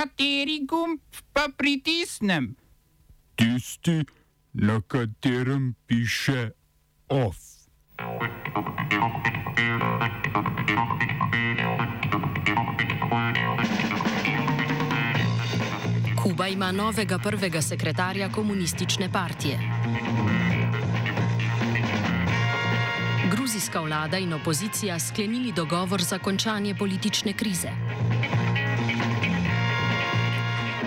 Kateri gumb pa pritisnem? Tisti, na katerem piše OF. Kuba ima novega prvega sekretarja komunistične partije. Gruzijska vlada in opozicija sklenili dogovor za končanje politične krize.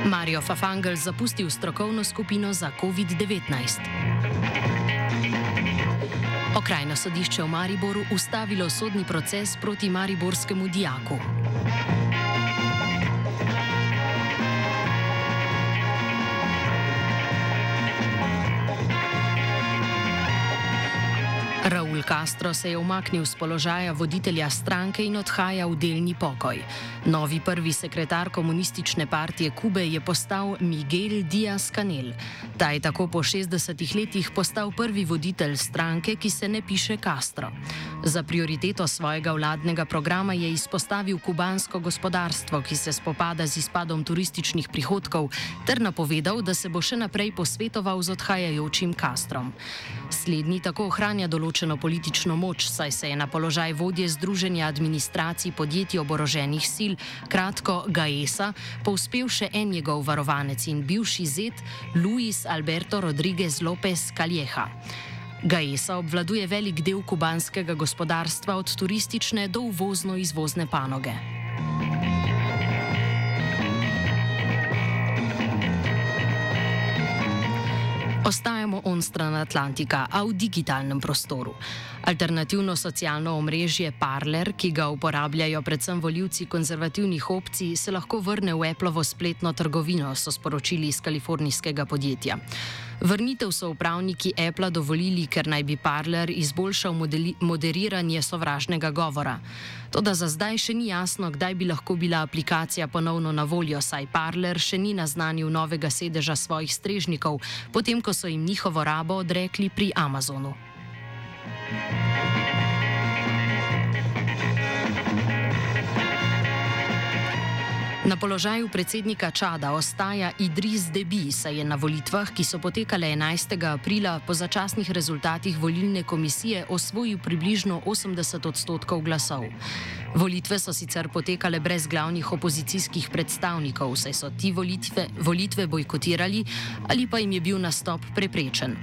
Mario Fafangel zapustil strokovno skupino za COVID-19. Okrajno sodišče v Mariboru ustavilo sodni proces proti mariborskemu dijaku. Castro se je umaknil z položaja voditelja stranke in odhaja v delni pokoj. Novi prvi sekretar komunistične partije Kube je postal Miguel Díaz Canel. Ta je tako po 60 letih postal prvi voditelj stranke, ki se ne piše Castro. Za prioriteto svojega vladnega programa je izpostavil kubansko gospodarstvo, ki se spopada z izpadom turističnih prihodkov, ter napovedal, da se bo še naprej posvetoval z odhajajočim Castrom. Slednji tako ohranja določeno politično moč, saj se je na položaj vodje Združenja administracij podjetij oboroženih sil, kratko GAESA, povspel še en njegov varovanec in bivši zet Luis Alberto Rodriguez López Calleja. GAESA obvladuje velik del kubanskega gospodarstva od turistične do uvozno-izvozne panoge. Ostajamo on stran Atlantika, a v digitalnem prostoru. Alternativno socialno omrežje Parler, ki ga uporabljajo predvsem voljivci konzervativnih opcij, se lahko vrne v Appleovo spletno trgovino, so sporočili iz kalifornijskega podjetja. Vrnitev so upravniki Apple dovolili, ker naj bi Parler izboljšal moderiranje sovražnega govora. Toda za zdaj še ni jasno, kdaj bi lahko bila aplikacija ponovno na voljo, saj Parler še ni naznanil novega sedeža svojih strežnikov, potem ko so jim njihovo rabo odrekli pri Amazonu. Na položaju predsednika Čada ostaja Idris Debi, saj je na volitvah, ki so potekale 11. aprila, po začasnih rezultatih volilne komisije osvojil približno 80 odstotkov glasov. Volitve so sicer potekale brez glavnih opozicijskih predstavnikov, saj so ti volitve, volitve bojkotirali ali pa jim je bil nastop preprečen.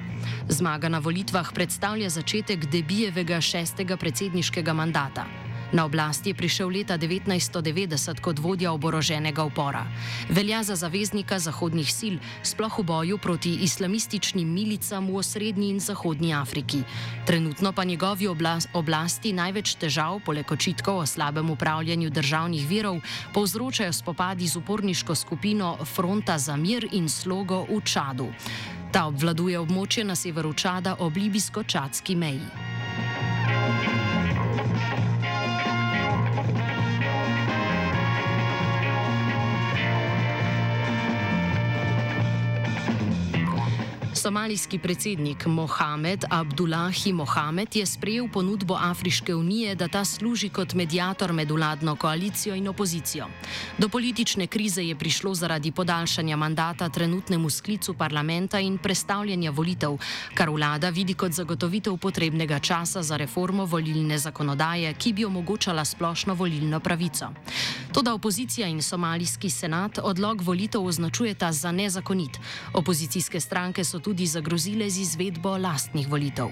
Zmaga na volitvah predstavlja začetek Debijevega šestega predsedniškega mandata. Na oblast je prišel leta 1990 kot vodja oboroženega upora. Velja za zaveznika zahodnih sil, sploh v boju proti islamističnim milicam v osrednji in zahodnji Afriki. Trenutno pa njegovi oblasti največ težav, poleg očitkov o slabem upravljanju državnih virov, povzročajo spopadi z uporniško skupino Fronta za mir in slogo v Čadu. Ta obvladuje območje na severu Čada ob libijsko-čadski meji. Somalijski predsednik Mohamed Abdullahi Mohamed je sprejel ponudbo Afriške unije, da ta služi kot medijator med vladno koalicijo in opozicijo. Do politične krize je prišlo zaradi podaljšanja mandata trenutnemu sklicu parlamenta in prestavljanja volitev, kar vlada vidi kot zagotovitev potrebnega časa za reformo volilne zakonodaje, ki bi omogočala splošno volilno pravico. Toda opozicija in somalijski senat odlog volitev označujeta za nezakonit. Opozicijske stranke so tudi zagrozile z izvedbo lastnih volitev.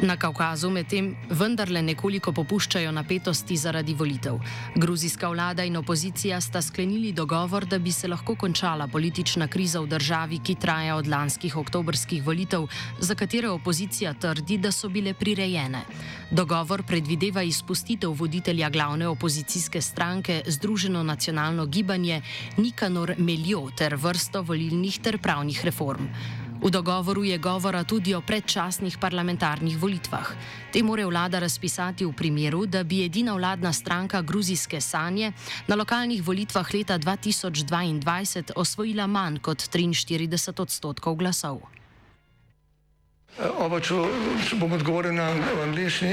Na Kaukazu medtem vendarle nekoliko popuščajo napetosti zaradi volitev. Gruzijska vlada in opozicija sta sklenili dogovor, da bi se lahko končala politična kriza v državi, ki traja od lanskih oktobrskih volitev, za katere opozicija trdi, da so bile prirejene. Dogovor predvideva izpustitev voditelja glavne opozicijske stranke Združeno nacionalno gibanje Nikanor Meljo ter vrsto volilnih ter pravnih reform. V dogovoru je govora tudi o predčasnih parlamentarnih volitvah. Te more vlada razpisati v primeru, da bi edina vladna stranka gruzijske sanje na lokalnih volitvah leta 2022 osvojila manj kot 43 odstotkov glasov. Oba, če, bom odgovoril na angliški.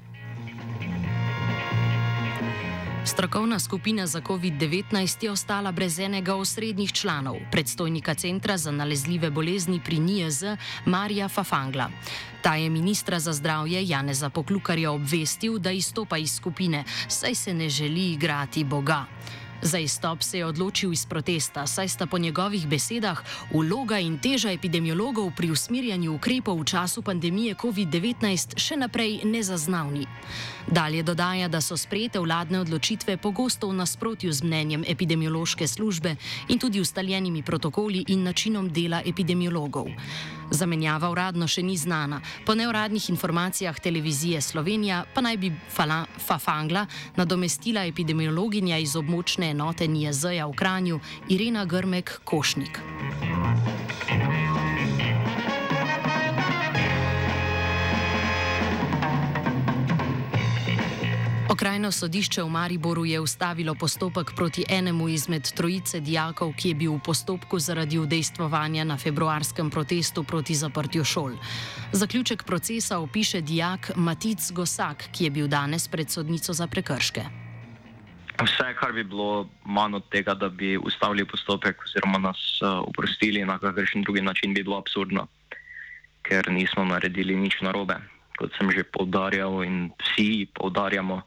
Strokovna skupina za COVID-19 je ostala brez enega osrednjih članov, predstojnika Centra za nalezljive bolezni pri NIJZ Marija Fafangla. Ta je ministra za zdravje Janeza Poklukarja obvestil, da izstopa iz skupine, saj se ne želi igrati Boga. Za izstop se je odločil iz protesta, saj sta po njegovih besedah vloga in teža epidemiologov pri usmerjanju ukrepov v času pandemije COVID-19 še naprej nezaznavni. Dalje dodaja, da so sprejete vladne odločitve pogosto v nasprotju z mnenjem epidemiološke službe in tudi ustaljenimi protokoli in načinom dela epidemiologov. Zamenjava uradno še ni znana. Po neuradnih informacijah televizije Slovenija pa naj bi Fala, Fafangla nadomestila epidemiologinja iz območne enote NIJZ-ja v Kranju Irena Grmek Košnik. Okrajno sodišče v Mariboru je ustavilo postopek proti enemu izmed trojice dijakov, ki je bil v postopku zaradi udejstvovanja na februarskem protestu proti zaprtju šol. Zaključek procesa opiše dijak Matic Gosak, ki je bil danes pred sodnico za prekrške. Vse, kar bi bilo manj od tega, da bi ustavili postopek oziroma nas uh, oprostili na kakršen drugi način, bi bilo absurdno, ker nismo naredili nič narobe. Kot sem že povdarjal in vsi povdarjamo,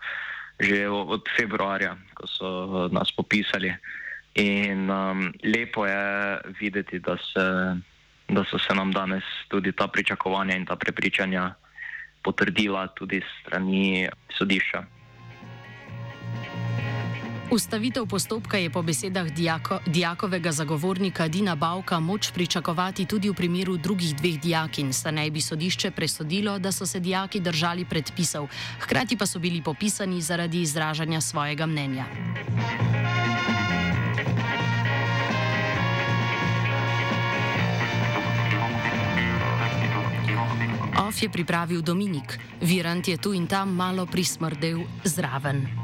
že od februarja, ko so uh, nas popisali. In um, lepo je videti, da, se, da so se nam danes tudi ta pričakovanja in ta prepričanja potrdila tudi strani sodišča. Ustavitev postopka je po besedah dijako, dijakovega zagovornika Dina Bavka moč pričakovati tudi v primeru drugih dveh dijakin, saj naj bi sodišče presodilo, da so se dijaki držali predpisov, hkrati pa so bili popisani zaradi izražanja svojega mnenja. Of je pripravil Dominik, Virant je tu in tam malo prismrdel zraven.